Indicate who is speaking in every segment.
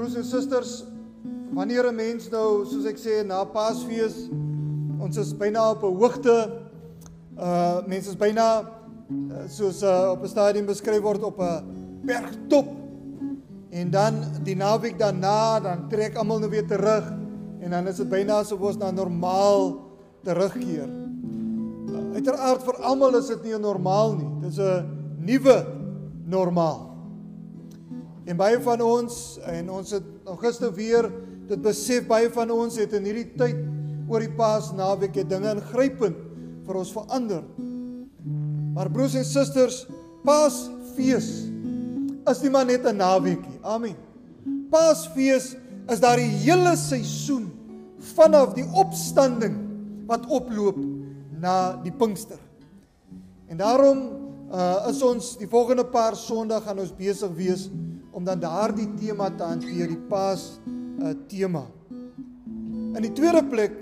Speaker 1: Broers en susters, wanneer 'n mens nou, soos ek sê, na Paasfees, ons is byna op 'n hoogte, uh mense is byna uh, soos uh, op 'n stadium beskryf word op 'n bergtop. En dan die naweek daarna, dan trek almal nou weer terug en dan is dit byna asof ons na normaal terugkeer. Uiteraard vir almal is dit nie normaal nie. Dit is 'n nuwe normaal. En baie van ons en ons het Augustus weer dit besef baie van ons het in hierdie tyd oor die Paasnaweek het dinge ingrypend vir ons verander. Maar broers en susters, Paasfees is nie maar net 'n naweekie. Amen. Paasfees is daar die hele seisoen vanaf die opstanding wat oploop na die Pinkster. En daarom uh, is ons die volgende paar Sondag gaan ons besig wees om dan daardie tema te hanteer, die Paas uh, tema. In die tweede plek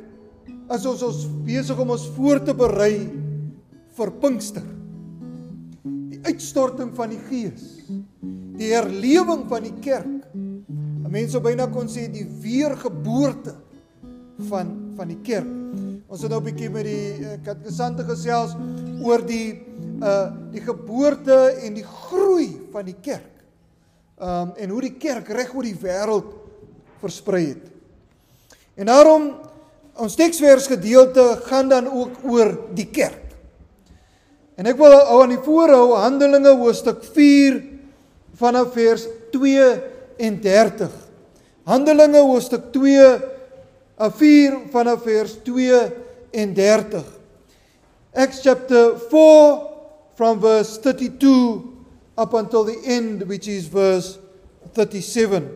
Speaker 1: is ons ons besig om ons voor te berei vir Pinkster. Die uitstorting van die Gees. Die herlewing van die kerk. Mense sou byna kon sê die weergeboorte van van die kerk. Ons het nou 'n bietjie met die uh, katekisante gesels oor die uh die geboorte en die groei van die kerk um, en hoe die kerk reg oor die wêreld versprei het. En daarom ons teksvers gedeelte gaan dan ook oor die kerk. En ek wil hou aan die voorhou Handelinge hoofstuk 4 vanaf vers 32. Handelinge hoofstuk 2 4 vanaf vers 32. Acts chapter 4 from verse 32 up until the end which is verse 37.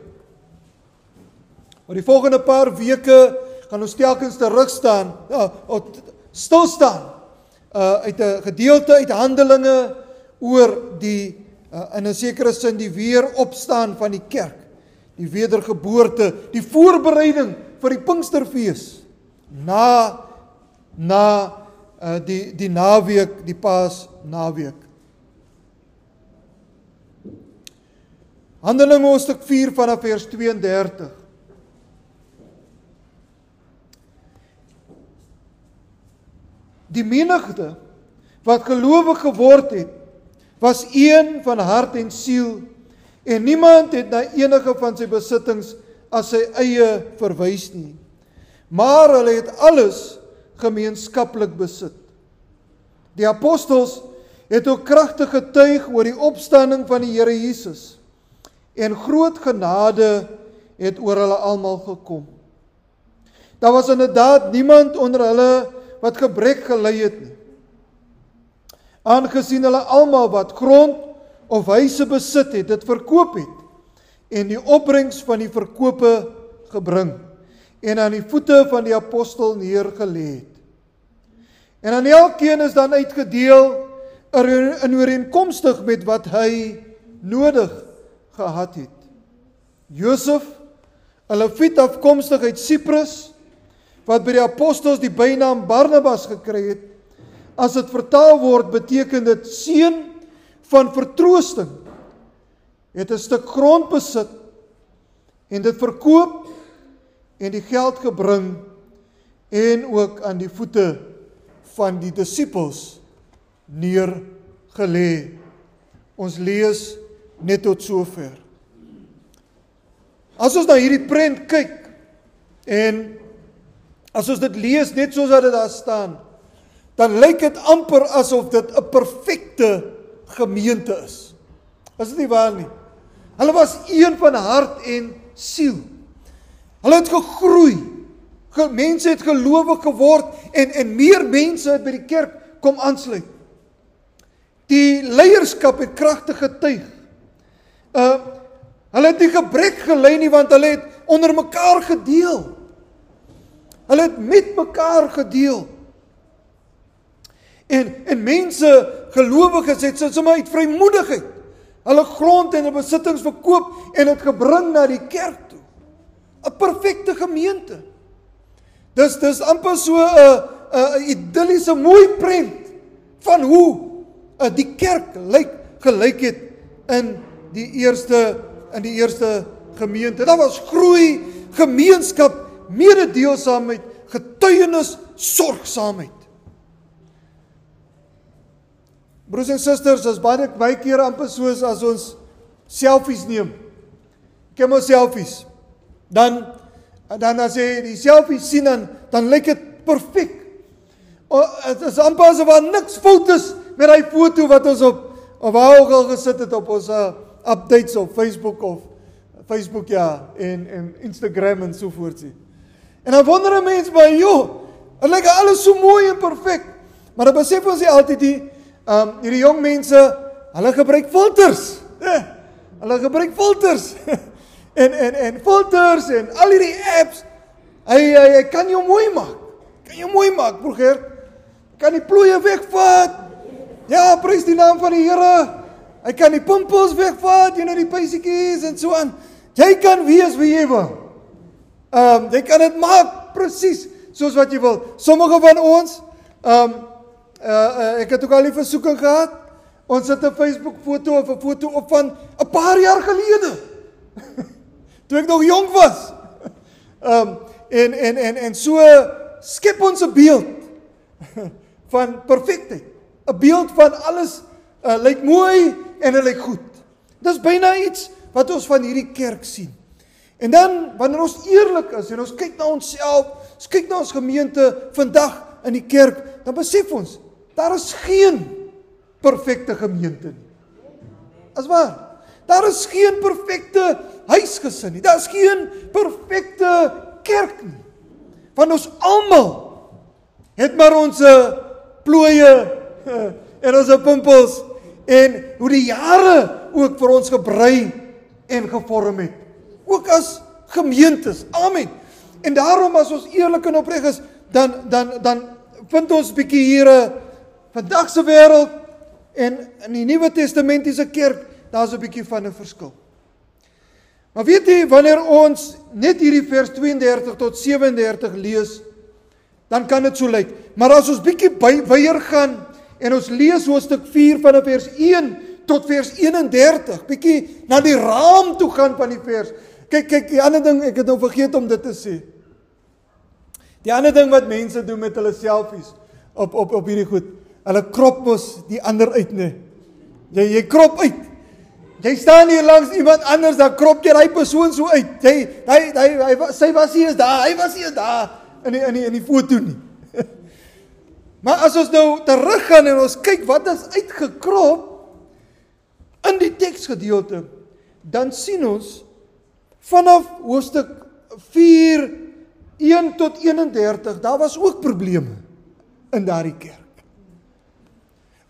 Speaker 1: Oor die volgende paar weke gaan ons telkens terug staan, ja, stil staan uh uit 'n gedeelte uit Handelinge oor die uh, in 'n sekere sin die weeropstaan van die kerk, die wedergeboorte, die voorbereiding vir die Pinksterfees na na uh die die naweek, die Paas naweek. Handelinge hoofstuk 4 vanaf vers 32. Die menigte wat gelowig geword het, was een van hart en siel en niemand het na enige van sy besittings as sy eie verwys nie. Maar hulle het alles gemeenskaplik besit. Die apostels het ook kragtig getuig oor die opstanding van die Here Jesus en groot genade het oor hulle almal gekom. Daar was inderdaad niemand onder hulle wat gebrek gely het nie. Aangesien hulle almal wat grond of huise besit het, dit verkoop het en die opbrengs van die verkope gebring en aan die voete van die apostel neergelê het. En aan elkeen is dan uitgedeel in ooreenkomstig met wat hy nodig het gehad het. Josef, 'n Lewiet afkomstig uit Siprus, wat by die apostels die bynaam Barnabas gekry het, as dit vertaal word, beteken dit seun van vertroosting. Het 'n stuk grond besit en dit verkoop en die geld gebring en ook aan die voete van die disippels neergelê. Ons lees net tot sover. As ons na hierdie prent kyk en as ons dit lees net soos wat dit daar staan, dan lyk dit amper asof dit 'n perfekte gemeente is. Is dit nie waar nie? Hulle was een van hart en siel. Hulle het gegroei. Mense het gelowig geword en en meer mense het by die kerk kom aansluit. Die leierskap het kragtig getuig Uh hulle het nie gebrek gely nie want hulle het onder mekaar gedeel. Hulle het met mekaar gedeel. En en mense gelowiges het sommer uit vrymoedigheid hulle grond en hulle besittings verkoop en dit gebring na die kerk toe. 'n Perfekte gemeente. Dis dis amper so 'n 'n idilliese mooi prent van hoe 'n uh, die kerk lyk gelyk het in die eerste in die eerste gemeente. Daar was groei, gemeenskap, mededeelsaamheid, getuienis, sorgsaamheid. Broers en susters, as baie baie kere amper soos as ons selfies neem. Ken mos selfies. Dan dan as jy die selfie sien dan dan lyk dit perfek. Dit is amper asof daar niks fout is met daai foto wat ons op of waar ook al gesit het op ons uh, updates op Facebook of Facebook ja en en Instagram en so voort sien. En dan wonder 'n mens by jou, dit lyk alles so mooi en perfek. Maar dan besef ons nie altyd die Ehm um, hierdie jong mense, hulle gebruik filters. Eh, hulle gebruik filters. en en en filters en al hierdie apps. Hy hy, hy kan jou mooi maak. Kan jou mooi maak, broer. Kan die ploeie wegvat. Ja, prys die naam van die Here. Hy kan die pimpels wegvat, jy nou die pysietjies en so aan. Jy kan wees wie jy wil. Ehm um, jy kan dit maak presies soos wat jy wil. Sommige van ons ehm um, uh, uh, ek het ook al die versoeking gehad. Ons sit 'n Facebook foto of 'n foto op van 'n paar jaar gelede. Toe ek nog jonk was. Ehm um, en en en en so skep ons 'n beeld van perfektheid. 'n Beeld van alles uh, lyk mooi en dit lyk goed. Dis byna iets wat ons van hierdie kerk sien. En dan wanneer ons eerlik is en ons kyk na onsself, ons kyk na ons gemeente vandag in die kerk, dan besef ons Daar is geen perfekte gemeente nie. As waar? Daar is geen perfekte huisgesin nie. Daar is geen perfekte kerk nie. Want ons almal het maar ons plooie en ons pimpels en hoe die jare ook vir ons gebrei en gevorm het. Ook as gemeentes. Amen. En daarom as ons eerlik en opreg is, dan dan dan vind ons bietjie hier 'n vandag se wêreld en in die Nuwe Testamentiese kerk, daar's 'n bietjie van 'n verskil. Maar weet jy wanneer ons net hierdie vers 32 tot 37 lees, dan kan dit so lyk. Maar as ons bietjie weier gaan en ons lees hoofstuk 4 van vers 1 tot vers 31, bietjie na die raam toe gaan van die vers. Kyk, kyk, die ander ding, ek het nou vergeet om dit te sê. Die ander ding wat mense doen met hulle selfies op op op hierdie goed. Hulle krop mos die ander uit, nee. Jy jy krop uit. Jy staan hier langs iemand anders, dan krop jy daai persoon so uit. Jy hy hy hy sy was hier is daar, hy was hier daar in die in die in die foto nie. Maar as ons nou teruggaan en ons kyk wat is uitgekrop in die teksgedeelte, dan sien ons vanaf hoofstuk 4 1 tot 31, daar was ook probleme in daardie kerk.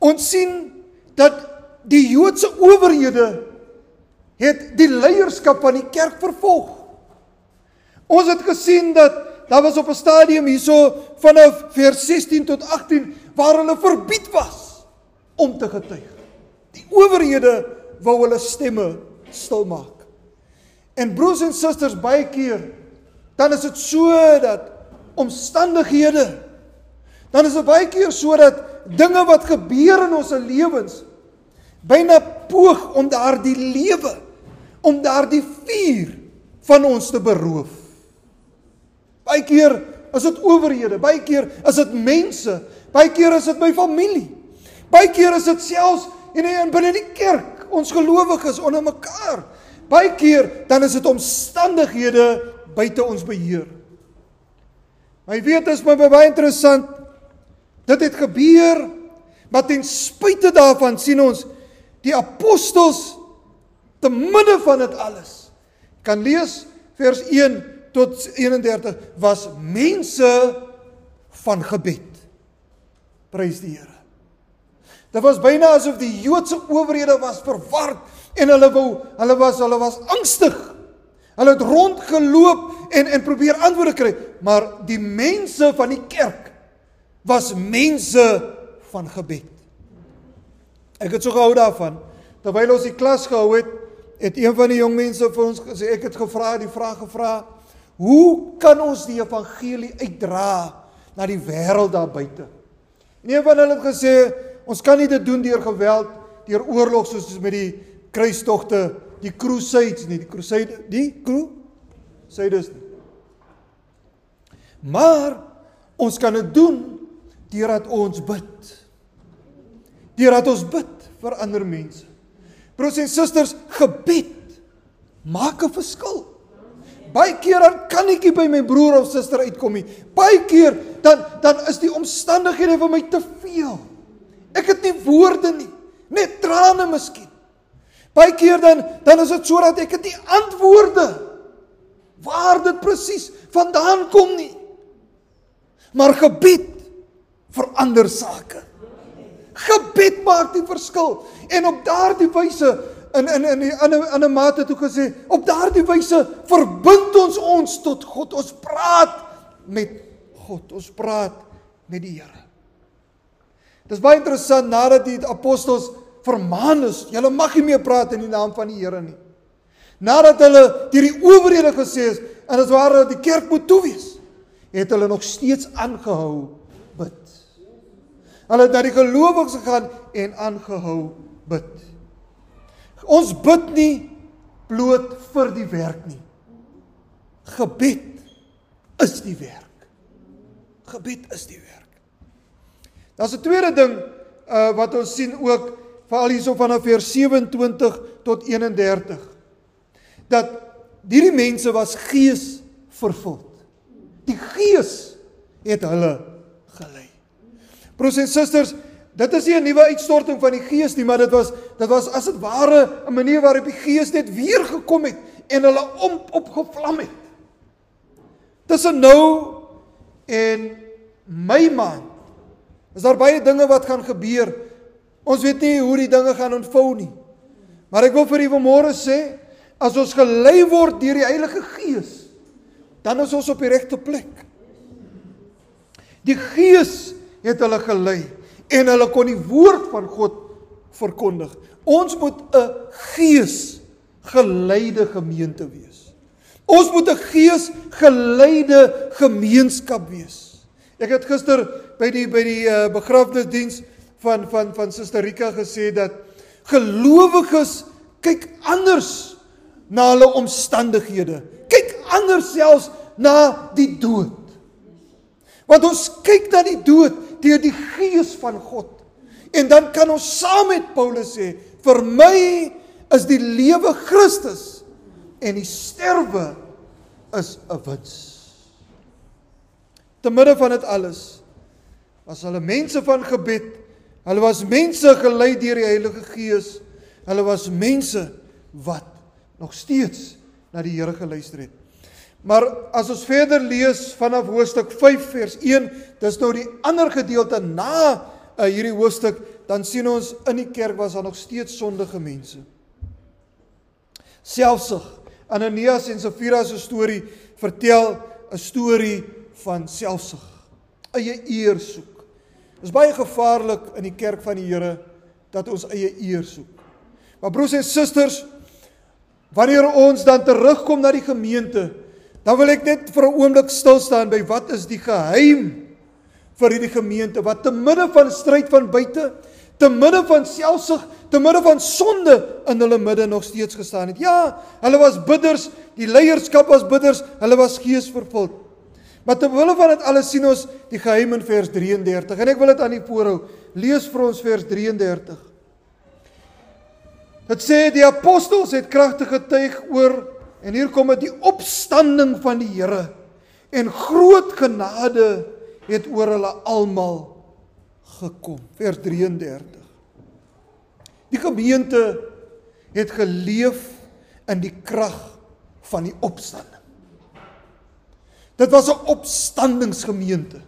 Speaker 1: Ons sien dat die Joodse owerhede het die leierskap van die kerk vervolg. Ons het gesien dat daar was op 'n stadium hierso vanaf vers 16 tot 18 waar hulle verbied was om te getuig. Die owerhede wou hulle stemme stil maak. En broers en susters baie keer dan is dit so dat omstandighede dan is dit baie keer sodat dinge wat gebeur in ons lewens byna poog om daardie lewe om daardie vuur van ons te beroof. Baie keer is dit owerhede, baie keer is dit mense, baie keer is dit my familie. Baie keer is dit selfs en in binne die kerk, ons gelowiges onder mekaar. Baie keer dan is dit omstandighede buite ons beheer. My weet is my baie interessant Dit het gebeur, maar ten spyte daarvan sien ons die apostels te midde van dit alles. Kan lees vers 1 tot 31 was mense van gebed. Prys die Here. Dit was byna asof die Joodse owerhede was verward en hulle wou hulle was hulle was angstig. Hulle het rondgeloop en en probeer antwoorde kry, maar die mense van die kerk was mense van gebed. Ek het so gehou daarvan. Terwyl ons die klas gehou het, het een van die jong mense vir ons gesê ek het gevra die vraag gevra: "Hoe kan ons die evangelie uitdra na die wêreld daar buite?" Een van hulle het gesê: "Ons kan nie dit doen deur geweld, deur oorlog soos met die kruistogte die crusades nie, die crusade, die crusaders nie. Maar ons kan dit doen deurdat ons bid. Deurdat ons bid vir ander mense. Broers en susters, gebed maak 'n verskil. Baie keer dan kan ek nie by my broer of suster uitkom nie. Baie keer dan dan is die omstandighede vir my te veel. Ek het nie woorde nie, net trane miskien. Baie keer dan dan is dit sodat ek dit nie antwoorde waar dit presies vandaan kom nie. Maar gebed verander sake. Gebed maak die verskil en op daardie wyse in in in die ander mate toe gesê op daardie wyse verbind ons ons tot God. Ons praat met God. Ons praat met die Here. Dis baie interessant nadat die apostels vermaan is, julle mag nie meer praat in die naam van die Here nie. Nadat hulle deur die owerhede gesê is en dit waar dat die kerk moet toe wees, het hulle nog steeds aangehou bid. Hulle het na die gelowiges gegaan en aangehou bid. Ons bid nie bloot vir die werk nie. Gebed is die werk. Gebed is die werk. Daar's 'n tweede ding uh wat ons sien ook veral hierso vanaf vers 27 tot 31 dat hierdie mense was gees vervuld. Die gees het hulle gelei. Broers en susters, dit is nie 'n nuwe uitstorting van die gees nie, maar dit was dit was as dit ware 'n manier waarop die gees net weer gekom het en hulle om opgevlam het. Tussen nou en my maand is daar baie dinge wat gaan gebeur. Ons weet nie hoe die dinge gaan ontvou nie. Maar ek wil vir u vanmôre sê, as ons gelei word deur die Heilige Gees, dan is ons op die regte plek. Die Gees het hulle gelei en hulle kon die woord van God verkondig. Ons moet 'n gees geleide gemeente wees. Ons moet 'n gees geleide gemeenskap wees. Ek het gister by die by die uh, begrafnisdiens van van van Suster Rika gesê dat gelowiges kyk anders na hulle omstandighede. Kyk anders selfs na die dood. Want ons kyk na die dood deur die gees van God. En dan kan ons saam met Paulus sê, vir my is die lewe Christus en die sterwe is 'n wins. Te midde van dit alles was hulle mense van gebed. Hulle was mense gelei deur die Heilige Gees. Hulle was mense wat nog steeds na die Here geluister het. Maar as ons verder lees vanaf hoofstuk 5 vers 1, dis nou die ander gedeelte na uh, hierdie hoofstuk, dan sien ons in die kerk was daar nog steeds sondige mense. Selfsug. Ananias en Safira se storie vertel 'n storie van selfsug. Eie eer soek. Dit is baie gevaarlik in die kerk van die Here dat ons eie eer soek. Maar broers en susters, wanneer ons dan terugkom na die gemeente, Dan wil ek net vir 'n oomblik stil staan by wat is die geheim vir hierdie gemeente wat te midde van stryd van buite, te midde van selfsug, te midde van sonde in hulle midde nog steeds gestaan het. Ja, hulle was bidders, die leierskap was bidders, hulle was geesvervuld. Maar te wille van dit alles sien ons die geheim in vers 33 en ek wil dit aan u voorhou. Lees vir ons vers 33. Dit sê die apostels het kragtige getuig oor En hier kom dit die opstanding van die Here en groot genade het oor hulle almal gekom. Vers 33. Die gemeente het geleef in die krag van die opstanding. Dit was 'n opstandingsgemeente.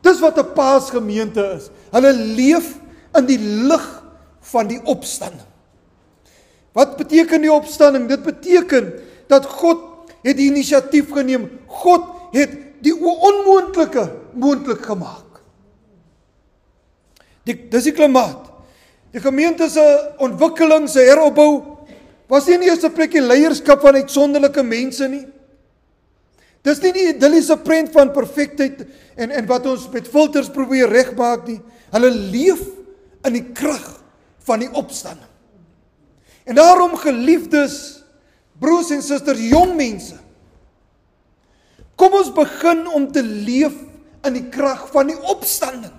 Speaker 1: Dis wat 'n paasgemeente is. Hulle leef in die lig van die opstanding. Wat beteken die opstanding? Dit beteken dat God het die inisiatief geneem. God het die onmoontlike moontlik gemaak. Die dis die klimaat. Die gemeente se ontwikkeling, se heropbou was nie in die eerste plek die leierskap van uitsonderlike mense nie. Dis nie die idilliese prent van perfektheid en en wat ons met filters probeer regmaak nie. Hulle leef in die krag van die opstanding. En daarom geliefdes, broers en susters, jong mense. Kom ons begin om te leef in die krag van die opstanding.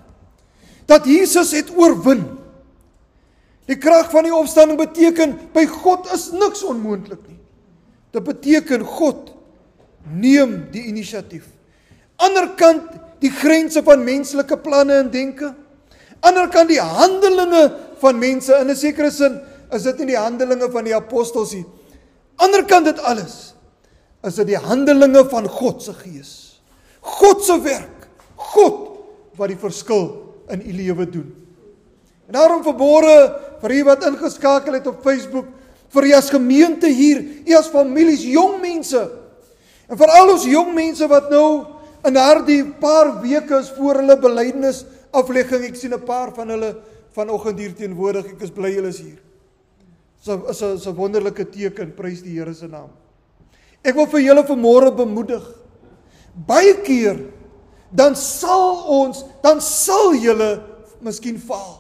Speaker 1: Dat Jesus het oorwin. Die krag van die opstanding beteken by God is niks onmoontlik nie. Dit beteken God neem die inisiatief. Anderkant die grense van menslike planne en denke. Anderkant die handelinge van mense in 'n sekere sin is dit nie die handelinge van die apostels nie. Anderkant dit alles is dit die handelinge van God se gees. God se werk. God wat die verskil in u lewe doen. En daarom verbore vir u wat ingeskakel het op Facebook, vir u as gemeente hier, u as families, jong mense. En vir al ons jong mense wat nou in daardie paar weke is voor hulle belydenis aflegging, ek sien 'n paar van hulle vanoggend hier teenwoordig. Ek is bly julle is hier. So is 'n so wonderlike teken, prys die Here se naam. Ek wil vir julle vanmôre bemoedig. Baie keer dan sal ons, dan sal julle miskien faal.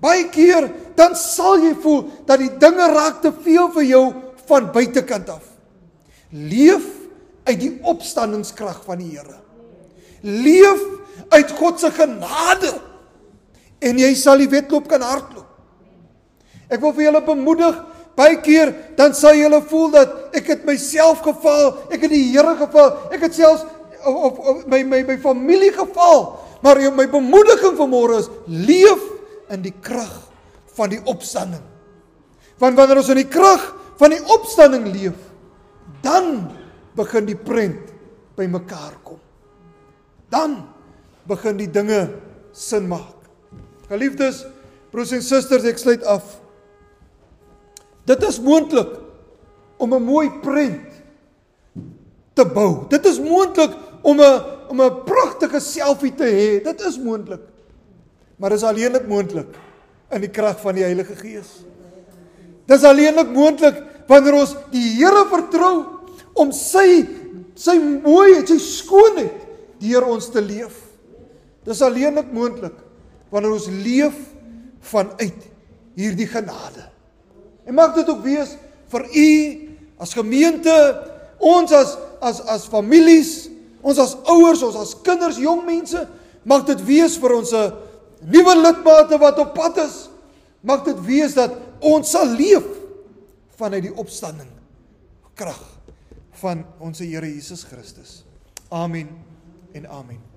Speaker 1: Baie keer dan sal jy voel dat die dinge raak te veel vir jou van buitekant af. Leef uit die opstandingskrag van die Here. Leef uit God se genade en jy sal die wedloop kan hardloop. Ek wil vir julle bemoedig, baie keer dan sal julle voel dat ek het myself geval, ek het die Here geval, ek het selfs op, op my my my familie geval. Maar my bemoediging vanmôre is leef in die krag van die opstanding. Want wanneer ons in die krag van die opstanding leef, dan begin die prent by mekaar kom. Dan begin die dinge sin maak. Geliefdes, broers en susters, ek sluit af. Dit is moontlik om 'n mooi prent te bou. Dit is moontlik om 'n om 'n pragtige selfie te hê. Dit is moontlik. Maar dit is alleenlik moontlik in die krag van die Heilige Gees. Dit is alleenlik moontlik wanneer ons die Here vertrou om sy sy mooiheid, sy skoonheid deur ons te leef. Dis alleenlik moontlik wanneer ons leef vanuit hierdie genade. En mag dit ook wees vir u as gemeente, ons as as as families, ons as ouers, ons as kinders, jong mense, mag dit wees vir ons 'n nuwe lidmate wat op pad is. Mag dit wees dat ons sal leef vanuit die opstanding krag van ons Here Jesus Christus. Amen en amen.